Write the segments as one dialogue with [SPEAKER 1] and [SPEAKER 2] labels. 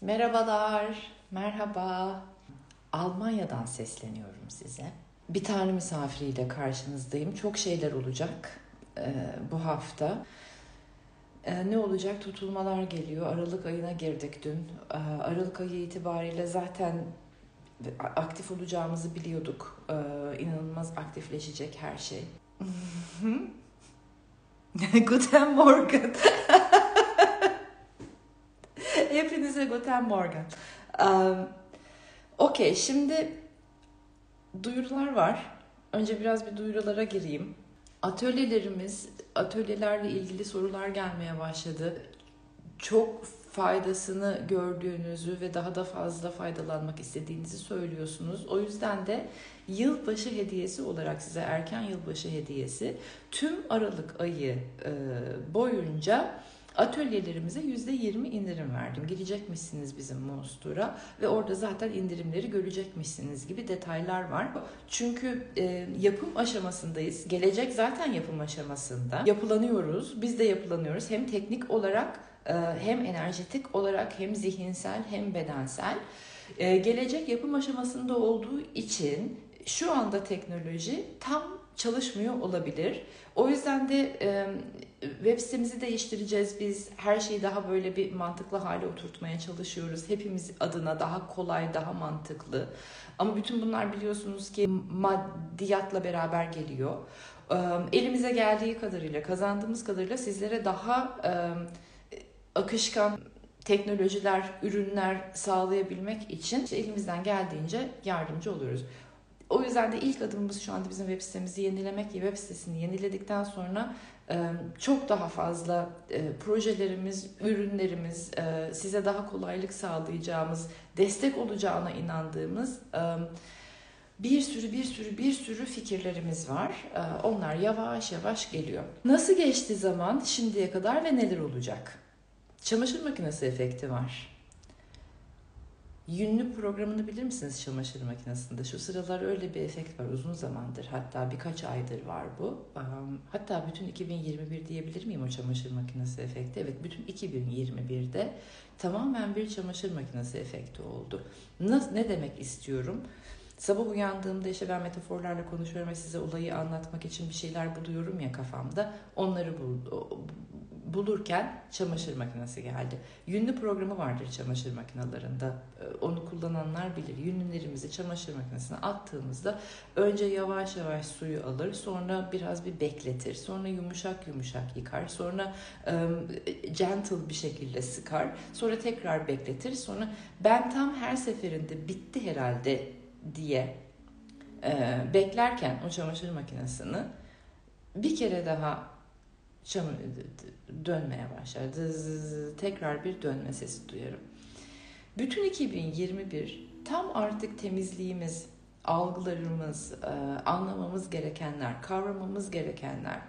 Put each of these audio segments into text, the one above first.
[SPEAKER 1] Merhabalar, merhaba. Almanya'dan sesleniyorum size. Bir tane misafiriyle karşınızdayım. Çok şeyler olacak e, bu hafta. E, ne olacak? Tutulmalar geliyor. Aralık ayına girdik dün. E, Aralık ayı itibariyle zaten aktif olacağımızı biliyorduk. E, inanılmaz aktifleşecek her şey. Guten Morgen. Hepinize Guten Morgen. Um, Okey, şimdi duyurular var. Önce biraz bir duyurulara gireyim. Atölyelerimiz, atölyelerle ilgili sorular gelmeye başladı. Çok faydasını gördüğünüzü ve daha da fazla faydalanmak istediğinizi söylüyorsunuz. O yüzden de yılbaşı hediyesi olarak size erken yılbaşı hediyesi tüm Aralık ayı boyunca atölyelerimize %20 indirim verdim. Gelecekmişsiniz bizim Monster'a ve orada zaten indirimleri görecekmişsiniz gibi detaylar var. Çünkü e, yapım aşamasındayız. Gelecek zaten yapım aşamasında. Yapılanıyoruz. Biz de yapılanıyoruz. Hem teknik olarak e, hem enerjetik olarak hem zihinsel hem bedensel. E, gelecek yapım aşamasında olduğu için şu anda teknoloji tam çalışmıyor olabilir. O yüzden de e, web sitemizi değiştireceğiz biz. Her şeyi daha böyle bir mantıklı hale oturtmaya çalışıyoruz. Hepimiz adına daha kolay, daha mantıklı. Ama bütün bunlar biliyorsunuz ki maddiyatla beraber geliyor. E, elimize geldiği kadarıyla, kazandığımız kadarıyla sizlere daha e, akışkan teknolojiler, ürünler sağlayabilmek için işte elimizden geldiğince yardımcı oluyoruz. O yüzden de ilk adımımız şu anda bizim web sitemizi yenilemek. Web sitesini yeniledikten sonra çok daha fazla projelerimiz, ürünlerimiz, size daha kolaylık sağlayacağımız, destek olacağına inandığımız bir sürü bir sürü bir sürü fikirlerimiz var. Onlar yavaş yavaş geliyor. Nasıl geçti zaman şimdiye kadar ve neler olacak? Çamaşır makinesi efekti var. Yünlü programını bilir misiniz çamaşır makinesinde? Şu sıralar öyle bir efekt var uzun zamandır. Hatta birkaç aydır var bu. Hatta bütün 2021 diyebilir miyim o çamaşır makinesi efekti? Evet bütün 2021'de tamamen bir çamaşır makinesi efekti oldu. Ne demek istiyorum? Sabah uyandığımda işte ben metaforlarla konuşuyorum ve size olayı anlatmak için bir şeyler buluyorum ya kafamda. Onları bul, bulurken çamaşır makinesi geldi. Yünlü programı vardır çamaşır makinelerinde. Ee, onu kullananlar bilir. Yünlülerimizi çamaşır makinesine attığımızda önce yavaş yavaş suyu alır, sonra biraz bir bekletir, sonra yumuşak yumuşak yıkar, sonra um, gentle bir şekilde sıkar, sonra tekrar bekletir, sonra ben tam her seferinde bitti herhalde diye e, beklerken o çamaşır makinesini bir kere daha çam dönmeye başlar. tekrar bir dönme sesi duyarım. Bütün 2021 tam artık temizliğimiz, algılarımız, e, anlamamız gerekenler, kavramamız gerekenler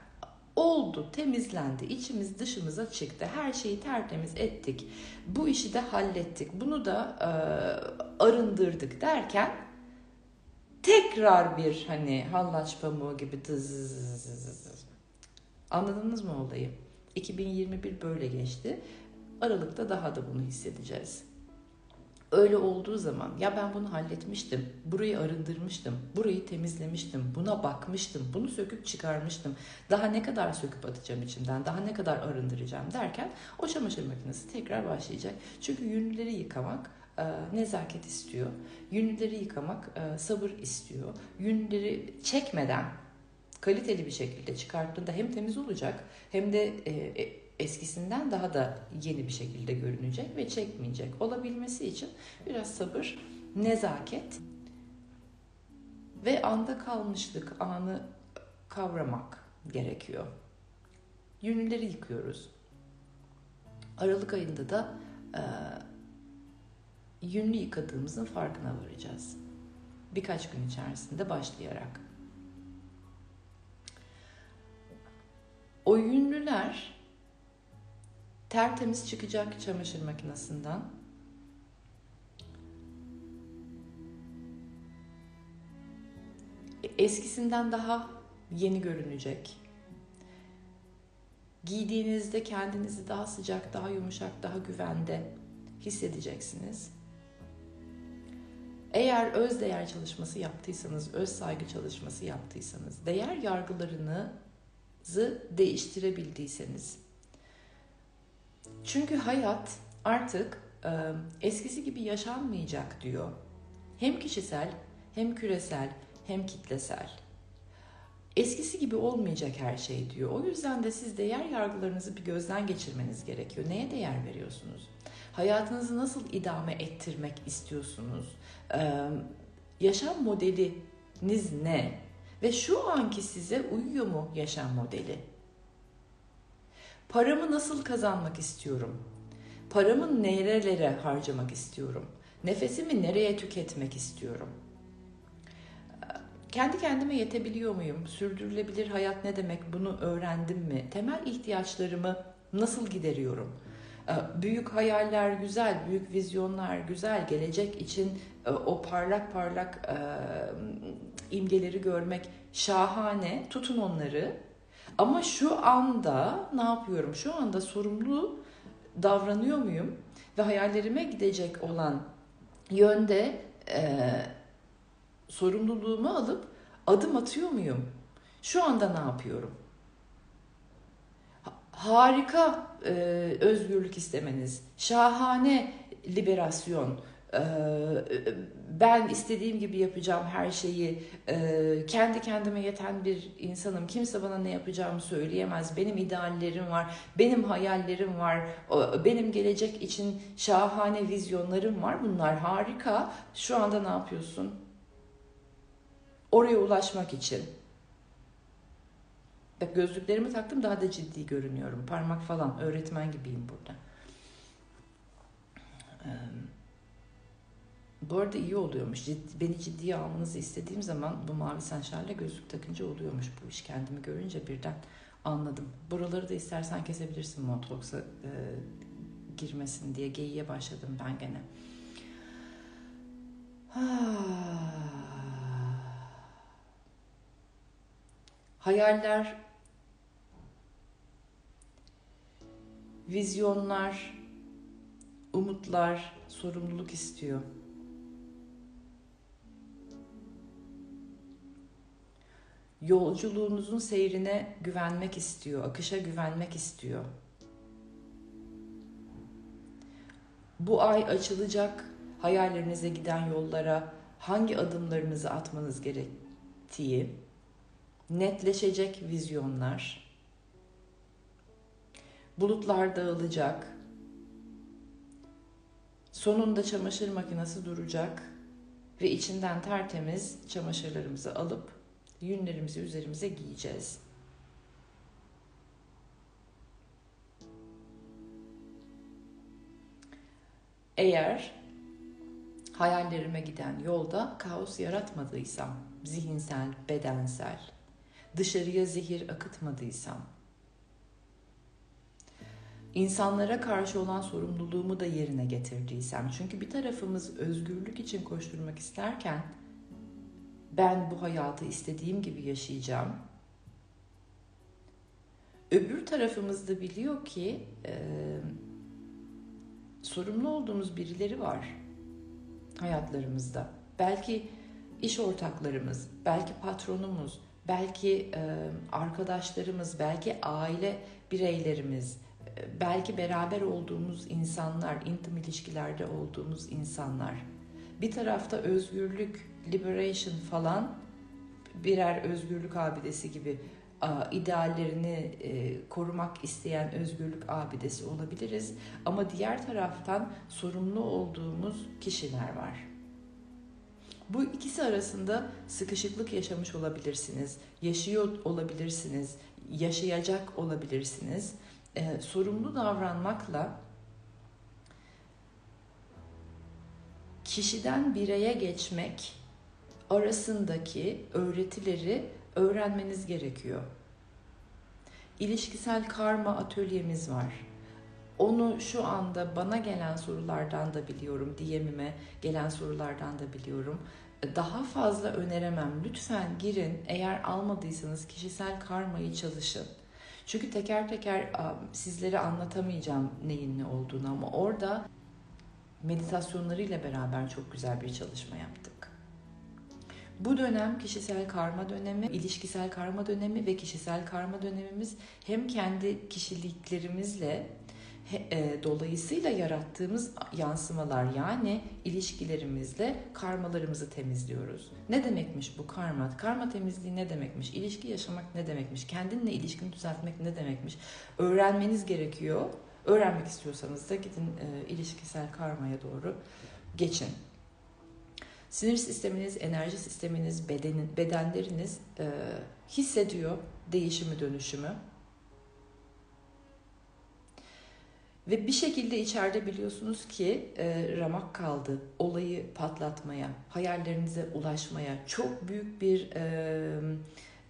[SPEAKER 1] oldu, temizlendi, içimiz dışımıza çıktı. Her şeyi tertemiz ettik. Bu işi de hallettik. Bunu da e, arındırdık derken tekrar bir hani hallaç pamuğu gibi Anladınız mı olayı? 2021 böyle geçti. Aralıkta daha da bunu hissedeceğiz. Öyle olduğu zaman ya ben bunu halletmiştim, burayı arındırmıştım, burayı temizlemiştim, buna bakmıştım, bunu söküp çıkarmıştım. Daha ne kadar söküp atacağım içimden, daha ne kadar arındıracağım derken o çamaşır makinesi tekrar başlayacak. Çünkü yünleri yıkamak nezaket istiyor. Yünleri yıkamak e, sabır istiyor. Yünleri çekmeden kaliteli bir şekilde çıkarttığında hem temiz olacak hem de e, e, eskisinden daha da yeni bir şekilde görünecek ve çekmeyecek. Olabilmesi için biraz sabır, nezaket ve anda kalmışlık, anı kavramak gerekiyor. Yünleri yıkıyoruz. Aralık ayında da e, yünlü yıkadığımızın farkına varacağız. Birkaç gün içerisinde başlayarak. O yünlüler tertemiz çıkacak çamaşır makinesinden. Eskisinden daha yeni görünecek. Giydiğinizde kendinizi daha sıcak, daha yumuşak, daha güvende hissedeceksiniz. Eğer öz değer çalışması yaptıysanız, öz saygı çalışması yaptıysanız, değer yargılarınızı değiştirebildiyseniz. Çünkü hayat artık e, eskisi gibi yaşanmayacak diyor. Hem kişisel, hem küresel, hem kitlesel. Eskisi gibi olmayacak her şey diyor. O yüzden de siz değer yargılarınızı bir gözden geçirmeniz gerekiyor. Neye değer veriyorsunuz? Hayatınızı nasıl idame ettirmek istiyorsunuz? Yaşam modeliniz ne? Ve şu anki size uyuyor mu yaşam modeli? Paramı nasıl kazanmak istiyorum? Paramı nerelere harcamak istiyorum? Nefesimi nereye tüketmek istiyorum? Kendi kendime yetebiliyor muyum? Sürdürülebilir hayat ne demek? Bunu öğrendim mi? Temel ihtiyaçlarımı nasıl gideriyorum? Ee, büyük hayaller güzel, büyük vizyonlar güzel. Gelecek için e, o parlak parlak e, imgeleri görmek şahane. Tutun onları. Ama şu anda ne yapıyorum? Şu anda sorumlu davranıyor muyum? Ve hayallerime gidecek olan yönde e, sorumluluğumu alıp adım atıyor muyum? Şu anda ne yapıyorum? Harika e, özgürlük istemeniz, şahane liberasyon, e, ben istediğim gibi yapacağım her şeyi, e, kendi kendime yeten bir insanım, kimse bana ne yapacağımı söyleyemez, benim ideallerim var, benim hayallerim var, benim gelecek için şahane vizyonlarım var, bunlar harika. Şu anda ne yapıyorsun? Oraya ulaşmak için. Bak gözlüklerimi taktım daha da ciddi görünüyorum. Parmak falan öğretmen gibiyim burada. Bu arada iyi oluyormuş. Ciddi, beni ciddiye almanızı istediğim zaman bu mavi senşerle gözlük takınca oluyormuş bu iş. Kendimi görünce birden anladım. Buraları da istersen kesebilirsin Motrox'a e, girmesin diye geyiğe başladım ben gene. Hayaller, vizyonlar, umutlar sorumluluk istiyor. Yolculuğunuzun seyrine güvenmek istiyor, akışa güvenmek istiyor. Bu ay açılacak hayallerinize giden yollara hangi adımlarınızı atmanız gerektiği, netleşecek vizyonlar, bulutlar dağılacak, sonunda çamaşır makinesi duracak ve içinden tertemiz çamaşırlarımızı alıp yünlerimizi üzerimize giyeceğiz. Eğer hayallerime giden yolda kaos yaratmadıysam, zihinsel, bedensel, dışarıya zehir akıtmadıysam, insanlara karşı olan sorumluluğumu da yerine getirdiysem. Çünkü bir tarafımız özgürlük için koşturmak isterken ben bu hayatı istediğim gibi yaşayacağım. Öbür tarafımız da biliyor ki e, sorumlu olduğumuz birileri var hayatlarımızda. Belki iş ortaklarımız, belki patronumuz, belki e, arkadaşlarımız, belki aile bireylerimiz, belki beraber olduğumuz insanlar, intim ilişkilerde olduğumuz insanlar. Bir tarafta özgürlük, liberation falan birer özgürlük abidesi gibi ideallerini e, korumak isteyen özgürlük abidesi olabiliriz. Ama diğer taraftan sorumlu olduğumuz kişiler var. Bu ikisi arasında sıkışıklık yaşamış olabilirsiniz, yaşıyor olabilirsiniz, yaşayacak olabilirsiniz. E, sorumlu davranmakla kişiden bireye geçmek arasındaki öğretileri öğrenmeniz gerekiyor. İlişkisel karma atölyemiz var. Onu şu anda bana gelen sorulardan da biliyorum, DM'ime gelen sorulardan da biliyorum. Daha fazla öneremem. Lütfen girin. Eğer almadıysanız kişisel karmayı çalışın. Çünkü teker teker sizlere anlatamayacağım neyin ne olduğunu ama orada meditasyonlarıyla beraber çok güzel bir çalışma yaptık. Bu dönem kişisel karma dönemi, ilişkisel karma dönemi ve kişisel karma dönemimiz hem kendi kişiliklerimizle e, dolayısıyla yarattığımız yansımalar yani ilişkilerimizle karmalarımızı temizliyoruz. Ne demekmiş bu karma? Karma temizliği ne demekmiş? İlişki yaşamak ne demekmiş? Kendinle ilişkini düzeltmek ne demekmiş? Öğrenmeniz gerekiyor. Öğrenmek istiyorsanız da gidin e, ilişkisel karmaya doğru geçin. Sinir sisteminiz, enerji sisteminiz, bedenin, bedenleriniz e, hissediyor değişimi, dönüşümü. Ve bir şekilde içeride biliyorsunuz ki e, ramak kaldı. Olayı patlatmaya, hayallerinize ulaşmaya, çok büyük bir e,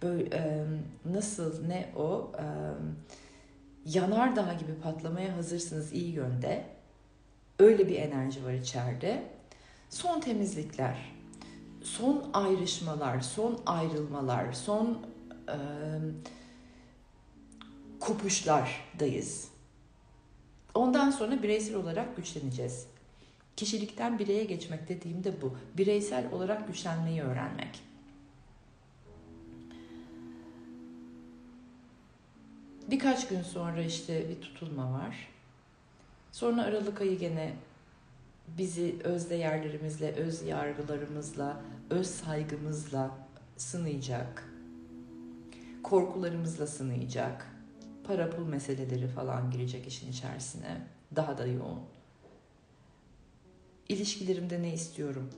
[SPEAKER 1] böyle e, nasıl ne o e, yanardağ gibi patlamaya hazırsınız iyi yönde. Öyle bir enerji var içeride. Son temizlikler, son ayrışmalar, son ayrılmalar, son e, kopuşlardayız. Ondan sonra bireysel olarak güçleneceğiz. Kişilikten bireye geçmek dediğimde bu. Bireysel olarak güçlenmeyi öğrenmek. Birkaç gün sonra işte bir tutulma var. Sonra Aralık ayı gene bizi öz değerlerimizle, öz yargılarımızla, öz saygımızla sınayacak. Korkularımızla sınayacak. Para pul meseleleri falan girecek işin içerisine. Daha da yoğun. İlişkilerimde ne istiyorum?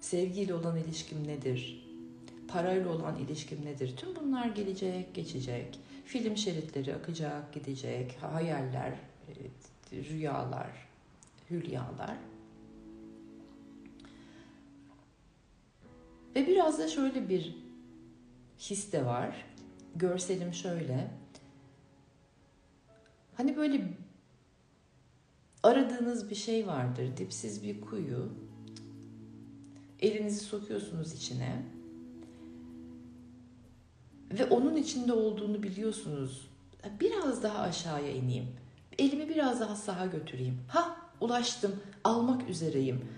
[SPEAKER 1] Sevgiyle olan ilişkim nedir? Parayla olan ilişkim nedir? Tüm bunlar gelecek, geçecek. Film şeritleri akacak, gidecek. Hayaller, rüyalar, hülyalar. Ve biraz da şöyle bir his de var. Görselim şöyle. Hani böyle aradığınız bir şey vardır. Dipsiz bir kuyu. Elinizi sokuyorsunuz içine. Ve onun içinde olduğunu biliyorsunuz. Biraz daha aşağıya ineyim elimi biraz daha sağa götüreyim. Ha ulaştım, almak üzereyim.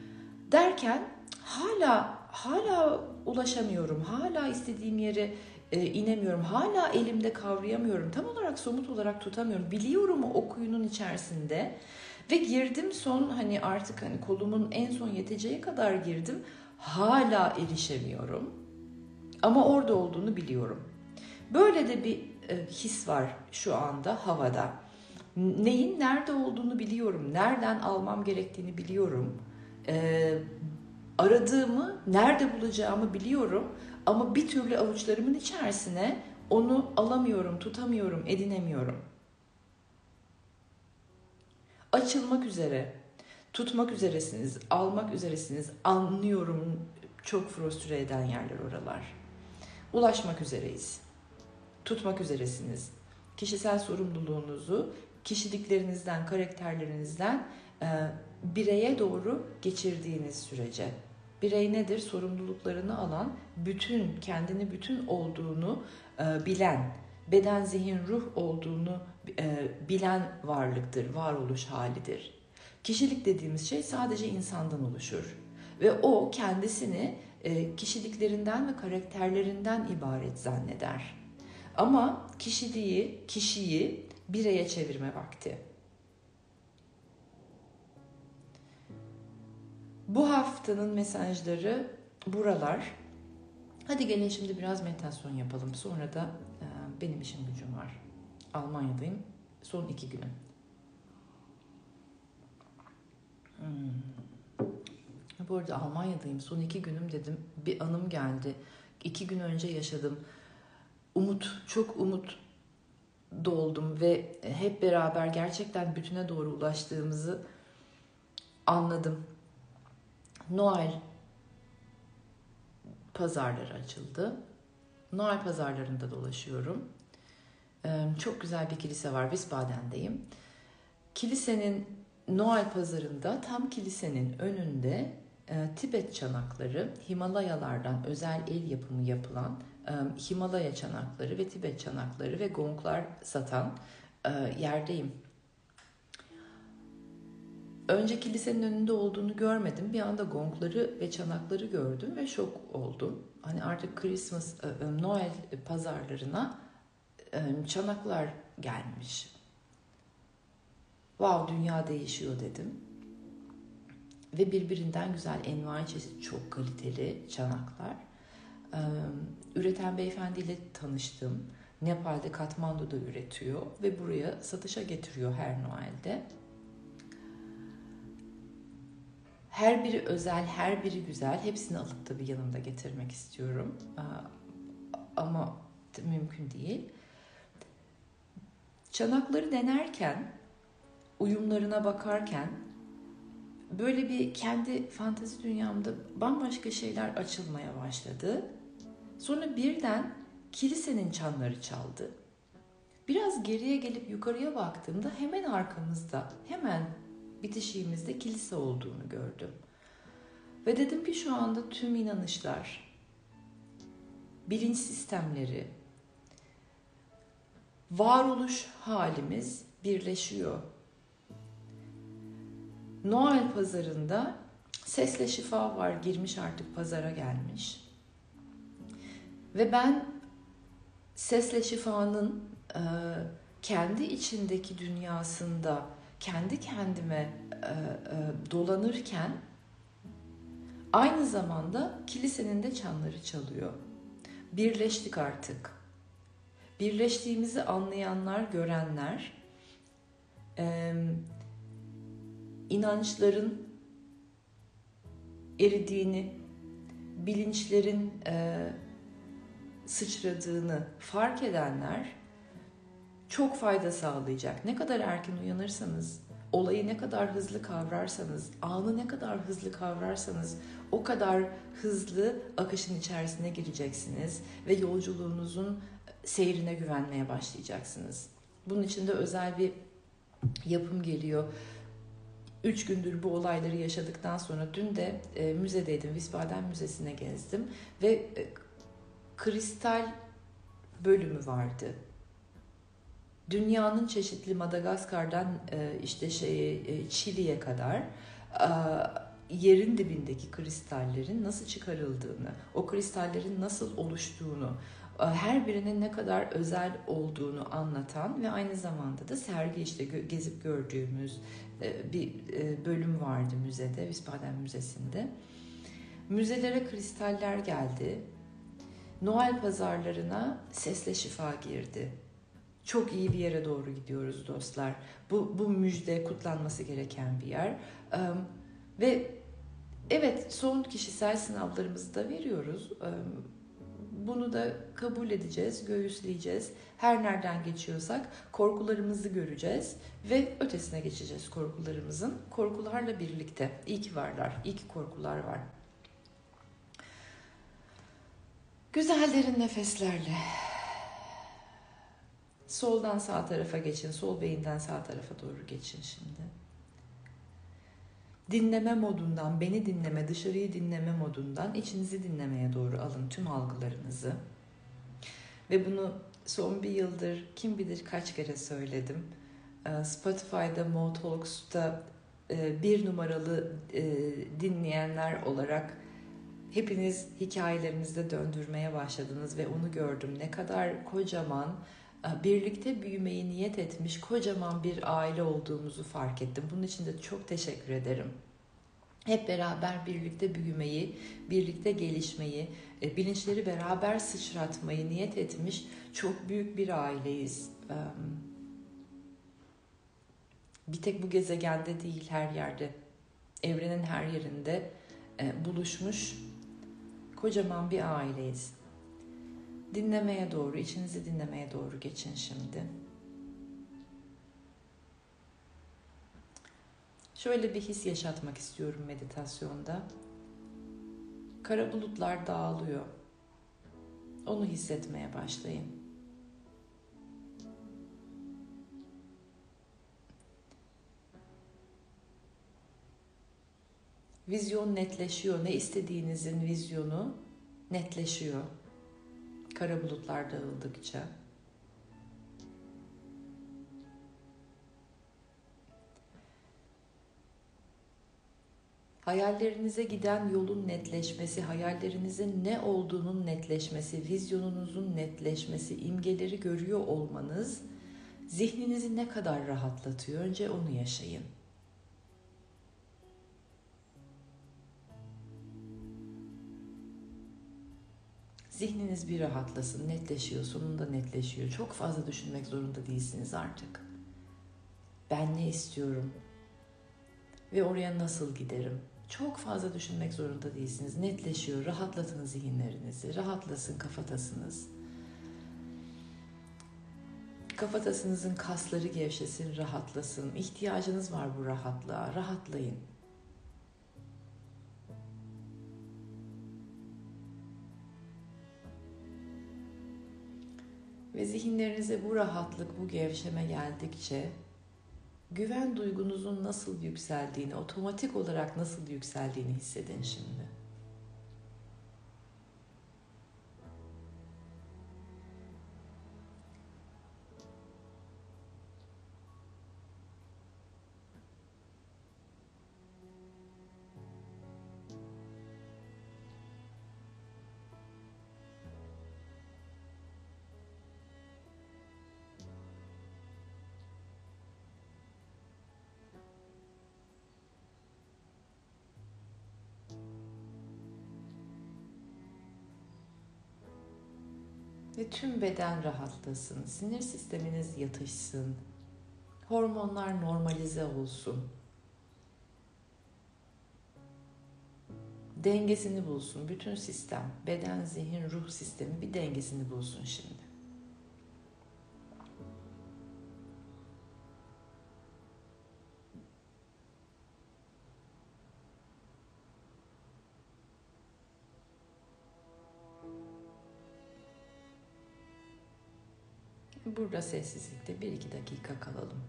[SPEAKER 1] Derken hala hala ulaşamıyorum. Hala istediğim yere e, inemiyorum. Hala elimde kavrayamıyorum. Tam olarak somut olarak tutamıyorum. Biliyorum o kuyunun içerisinde. Ve girdim son hani artık hani kolumun en son yeteceği kadar girdim. Hala erişemiyorum. Ama orada olduğunu biliyorum. Böyle de bir e, his var şu anda havada neyin nerede olduğunu biliyorum. Nereden almam gerektiğini biliyorum. Ee, aradığımı nerede bulacağımı biliyorum. Ama bir türlü avuçlarımın içerisine onu alamıyorum, tutamıyorum, edinemiyorum. Açılmak üzere, tutmak üzeresiniz, almak üzeresiniz. Anlıyorum çok frustre eden yerler oralar. Ulaşmak üzereyiz. Tutmak üzeresiniz. Kişisel sorumluluğunuzu kişiliklerinizden, karakterlerinizden e, bireye doğru geçirdiğiniz sürece. Birey nedir? Sorumluluklarını alan, bütün, kendini bütün olduğunu e, bilen, beden, zihin, ruh olduğunu e, bilen varlıktır, varoluş halidir. Kişilik dediğimiz şey sadece insandan oluşur. Ve o kendisini e, kişiliklerinden ve karakterlerinden ibaret zanneder. Ama kişiliği, kişiyi bireye çevirme vakti. Bu haftanın mesajları buralar. Hadi gelin şimdi biraz meditasyon yapalım. Sonra da e, benim işim gücüm var. Almanya'dayım. Son iki günüm. Hmm. Bu arada Almanya'dayım. Son iki günüm dedim. Bir anım geldi. İki gün önce yaşadım. Umut, çok umut doldum ve hep beraber gerçekten bütüne doğru ulaştığımızı anladım. Noel pazarları açıldı. Noel pazarlarında dolaşıyorum. Çok güzel bir kilise var. Wiesbaden'deyim. Kilisenin Noel pazarında tam kilisenin önünde Tibet çanakları Himalayalardan özel el yapımı yapılan Himalaya çanakları ve Tibet çanakları ve gonglar satan yerdeyim. Önce kilisenin önünde olduğunu görmedim. Bir anda gongları ve çanakları gördüm ve şok oldum. Hani artık Christmas, e, e, Noel pazarlarına e, çanaklar gelmiş. Wow dünya değişiyor dedim. Ve birbirinden güzel envai çeşit çok kaliteli çanaklar. Üreten beyefendiyle tanıştım. Nepal'de Katmandu'da üretiyor ve buraya satışa getiriyor her Noel'de. Her biri özel, her biri güzel. Hepsini alıp da bir yanımda getirmek istiyorum. Ama mümkün değil. Çanakları denerken, uyumlarına bakarken böyle bir kendi fantezi dünyamda bambaşka şeyler açılmaya başladı. Sonra birden kilisenin çanları çaldı. Biraz geriye gelip yukarıya baktığımda hemen arkamızda, hemen bitişiğimizde kilise olduğunu gördüm. Ve dedim ki şu anda tüm inanışlar, bilinç sistemleri, varoluş halimiz birleşiyor. Noel pazarında sesle şifa var girmiş artık pazara gelmiş. Ve ben sesle şifanın e, kendi içindeki dünyasında kendi kendime e, e, dolanırken aynı zamanda kilisenin de çanları çalıyor. Birleştik artık. Birleştiğimizi anlayanlar, görenler, e, inançların eridiğini, bilinçlerin e, sıçradığını fark edenler çok fayda sağlayacak. Ne kadar erken uyanırsanız, olayı ne kadar hızlı kavrarsanız, anı ne kadar hızlı kavrarsanız o kadar hızlı akışın içerisine gireceksiniz ve yolculuğunuzun seyrine güvenmeye başlayacaksınız. Bunun için de özel bir yapım geliyor. Üç gündür bu olayları yaşadıktan sonra dün de e, müzedeydim. Wiesbaden Müzesi'ne gezdim ve e, kristal bölümü vardı. Dünyanın çeşitli Madagaskar'dan e, işte şey Çili'ye kadar e, yerin dibindeki kristallerin nasıl çıkarıldığını, o kristallerin nasıl oluştuğunu, her birinin ne kadar özel olduğunu anlatan ve aynı zamanda da sergi işte gezip gördüğümüz bir bölüm vardı müzede, Wiesbaden Müzesi'nde. Müzelere kristaller geldi Noel pazarlarına sesle şifa girdi. Çok iyi bir yere doğru gidiyoruz dostlar. Bu, bu müjde kutlanması gereken bir yer. Ve evet son kişisel sınavlarımızı da veriyoruz. Bunu da kabul edeceğiz, göğüsleyeceğiz. Her nereden geçiyorsak korkularımızı göreceğiz ve ötesine geçeceğiz korkularımızın. Korkularla birlikte. İyi ki varlar, iyi ki korkular var. Güzel derin nefeslerle soldan sağ tarafa geçin, sol beyinden sağ tarafa doğru geçin şimdi. Dinleme modundan, beni dinleme, dışarıyı dinleme modundan içinizi dinlemeye doğru alın tüm algılarınızı. Ve bunu son bir yıldır kim bilir kaç kere söyledim. Ee, Spotify'da Mo Talks'ta e, bir numaralı e, dinleyenler olarak hepiniz hikayelerinizde döndürmeye başladınız ve onu gördüm. Ne kadar kocaman birlikte büyümeyi niyet etmiş kocaman bir aile olduğumuzu fark ettim. Bunun için de çok teşekkür ederim. Hep beraber birlikte büyümeyi, birlikte gelişmeyi, e, bilinçleri beraber sıçratmayı niyet etmiş çok büyük bir aileyiz. Bir tek bu gezegende değil her yerde, evrenin her yerinde e, buluşmuş Kocaman bir aileyiz. Dinlemeye doğru, içinizi dinlemeye doğru geçin şimdi. Şöyle bir his yaşatmak istiyorum meditasyonda. Kara bulutlar dağılıyor. Onu hissetmeye başlayın. vizyon netleşiyor. Ne istediğinizin vizyonu netleşiyor. Kara bulutlar dağıldıkça. Hayallerinize giden yolun netleşmesi, hayallerinizin ne olduğunun netleşmesi, vizyonunuzun netleşmesi, imgeleri görüyor olmanız zihninizi ne kadar rahatlatıyor? Önce onu yaşayın. Zihniniz bir rahatlasın, netleşiyor, sonunda netleşiyor. Çok fazla düşünmek zorunda değilsiniz artık. Ben ne istiyorum? Ve oraya nasıl giderim? Çok fazla düşünmek zorunda değilsiniz. Netleşiyor. Rahatlatın zihinlerinizi. Rahatlasın kafatasınız. Kafatasınızın kasları gevşesin, rahatlasın. İhtiyacınız var bu rahatlığa. Rahatlayın. Ve zihinlerinize bu rahatlık, bu gevşeme geldikçe güven duygunuzun nasıl yükseldiğini, otomatik olarak nasıl yükseldiğini hissedin şimdi. Ve tüm beden rahatlasın. Sinir sisteminiz yatışsın. Hormonlar normalize olsun. Dengesini bulsun. Bütün sistem, beden, zihin, ruh sistemi bir dengesini bulsun şimdi. Burada sessizlikte bir iki dakika kalalım.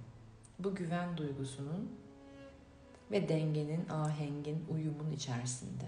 [SPEAKER 1] Bu güven duygusunun ve dengenin, ahengin, uyumun içerisinde.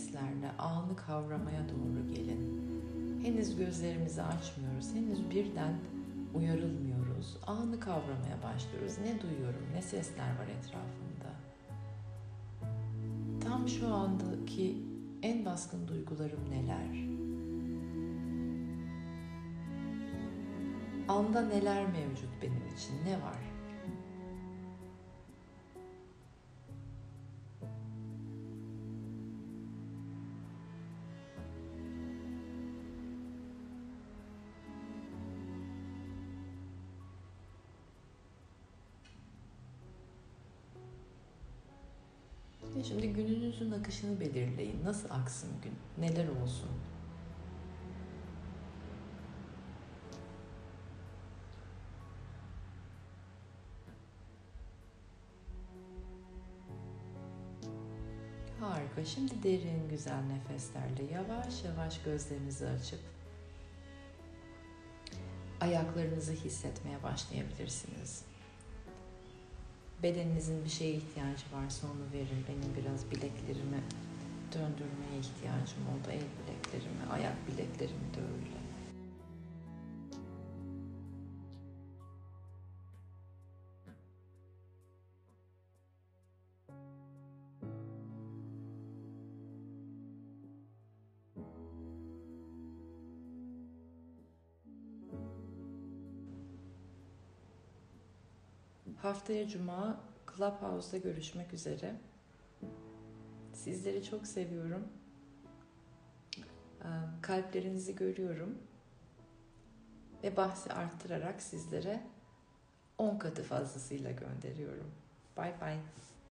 [SPEAKER 1] Nefeslerle anı kavramaya doğru gelin. Henüz gözlerimizi açmıyoruz. Henüz birden uyarılmıyoruz. Anı kavramaya başlıyoruz. Ne duyuyorum? Ne sesler var etrafımda? Tam şu andaki en baskın duygularım neler? Anda neler mevcut benim için? Ne var? gününüzün akışını belirleyin. Nasıl aksın gün? Neler olsun? Harika. Şimdi derin güzel nefeslerle yavaş yavaş gözlerinizi açıp ayaklarınızı hissetmeye başlayabilirsiniz. Bedeninizin bir şeye ihtiyacı varsa onu verin. Benim biraz bileklerimi döndürmeye ihtiyacım oldu. El bileklerimi, ayak bileklerimi de öyle. Haftaya Cuma Clubhouse'da görüşmek üzere. Sizleri çok seviyorum. Ee, kalplerinizi görüyorum. Ve bahsi arttırarak sizlere 10 katı fazlasıyla gönderiyorum. Bye bye.